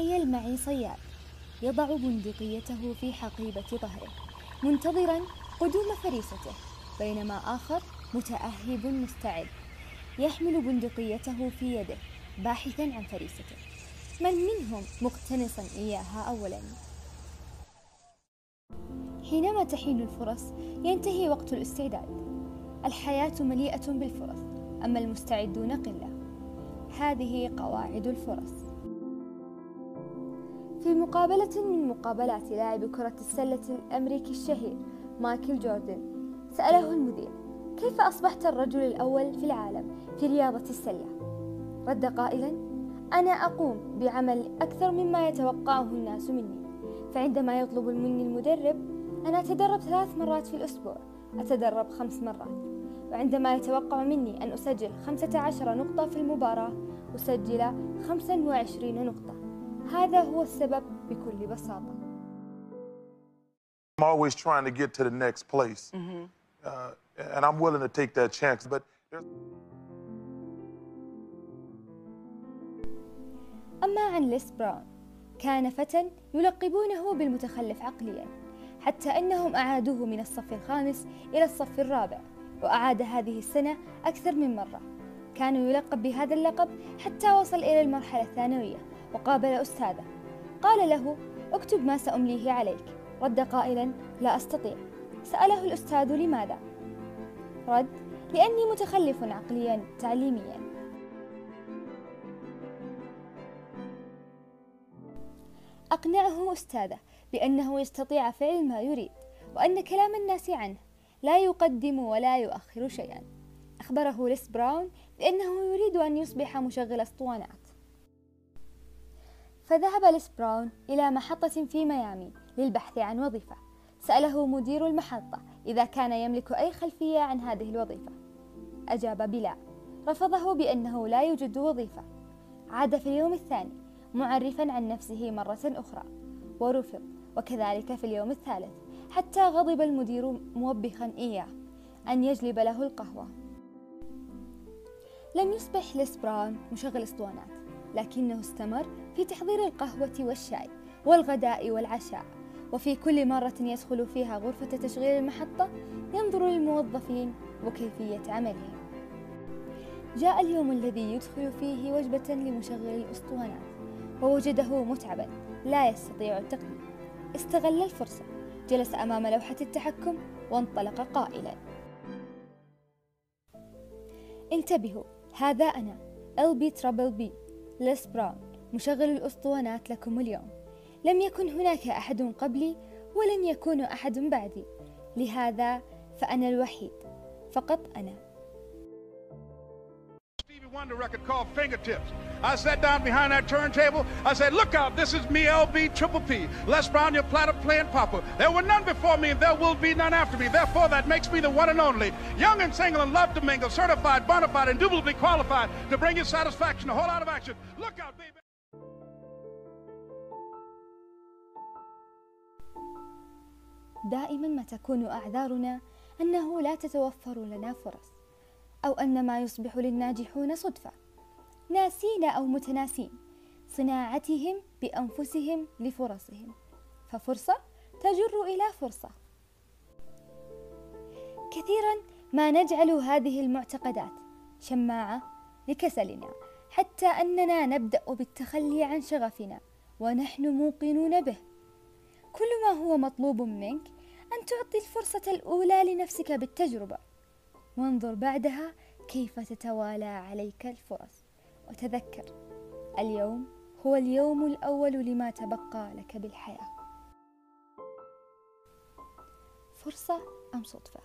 تخيل معي صياد. يضع بندقيته في حقيبة ظهره. منتظرا قدوم فريسته بينما آخر متأهب مستعد. يحمل بندقيته في يده باحثا عن فريسته. من منهم مقتنصا إياها أولا؟ حينما تحين الفرص ينتهي وقت الاستعداد. الحياة مليئة بالفرص أما المستعدون قلة. هذه قواعد الفرص. في مقابلة من مقابلات لاعب كرة السلة الأمريكي الشهير مايكل جوردن سأله المذيع كيف أصبحت الرجل الأول في العالم في رياضة السلة؟ رد قائلا أنا أقوم بعمل أكثر مما يتوقعه الناس مني فعندما يطلب مني المدرب أنا أتدرب ثلاث مرات في الأسبوع أتدرب خمس مرات وعندما يتوقع مني أن أسجل خمسة عشر نقطة في المباراة أسجل خمسا وعشرين نقطة هذا هو السبب بكل بساطة I'm always trying to get to the next place. Uh, and I'm willing to take that chance. But there's أما عن ليس براون كان فتى يلقبونه بالمتخلف عقليا حتى أنهم أعادوه من الصف الخامس إلى الصف الرابع وأعاد هذه السنة أكثر من مرة كان يلقب بهذا اللقب حتى وصل إلى المرحلة الثانوية وقابل أستاذه. قال له اكتب ما سأمليه عليك. رد قائلا لا أستطيع. سأله الأستاذ لماذا؟ رد لأني متخلف عقليا تعليميا. أقنعه أستاذه بأنه يستطيع فعل ما يريد وأن كلام الناس عنه لا يقدم ولا يؤخر شيئا. أخبره ليس براون بأنه يريد أن يصبح مشغل أسطوانات. فذهب ليس براون إلى محطة في ميامي للبحث عن وظيفة. سأله مدير المحطة إذا كان يملك أي خلفية عن هذه الوظيفة. أجاب بلا. رفضه بأنه لا يوجد وظيفة. عاد في اليوم الثاني معرفا عن نفسه مرة أخرى. ورفض وكذلك في اليوم الثالث حتى غضب المدير موبخا إياه أن يجلب له القهوة. لم يصبح ليس براون مشغل أسطوانات. لكنه استمر في تحضير القهوة والشاي والغداء والعشاء. وفي كل مرة يدخل فيها غرفة تشغيل المحطة ينظر للموظفين وكيفية عملهم. جاء اليوم الذي يدخل فيه وجبة لمشغل الأسطوانات ووجده متعبا لا يستطيع التقديم. استغل الفرصة جلس أمام لوحة التحكم وانطلق قائلا. انتبهوا هذا أنا LB ترابل بي ليس براون مشغل الأسطوانات لكم اليوم. لم يكن هناك أحد قبلي ولن يكون أحد بعدي. لهذا فأنا الوحيد. فقط أنا. Wonder record called Fingertips. I sat down behind that turntable. I said, Look out, this is me, LB Triple P. Les Brown, your platter playing papa. There were none before me, and there will be none after me. Therefore, that makes me the one and only. Young and single and love to mingle, certified, bona fide, indubitably qualified to bring you satisfaction, a whole lot of action. Look out, baby. دائما ما تكون أعذارنا أنه لا تتوفر لنا فرص أو أن ما يصبح للناجحون صدفة. ناسين أو متناسين صناعتهم بأنفسهم لفرصهم. ففرصة تجر إلى فرصة. كثيرا ما نجعل هذه المعتقدات شماعة لكسلنا حتى أننا نبدأ بالتخلي عن شغفنا ونحن موقنون به. كل ما هو مطلوب منك أن تعطي الفرصة الأولى لنفسك بالتجربة. وانظر بعدها كيف تتوالى عليك الفرص. وتذكر اليوم هو اليوم الأول لما تبقى لك بالحياة. فرصة أم صدفة؟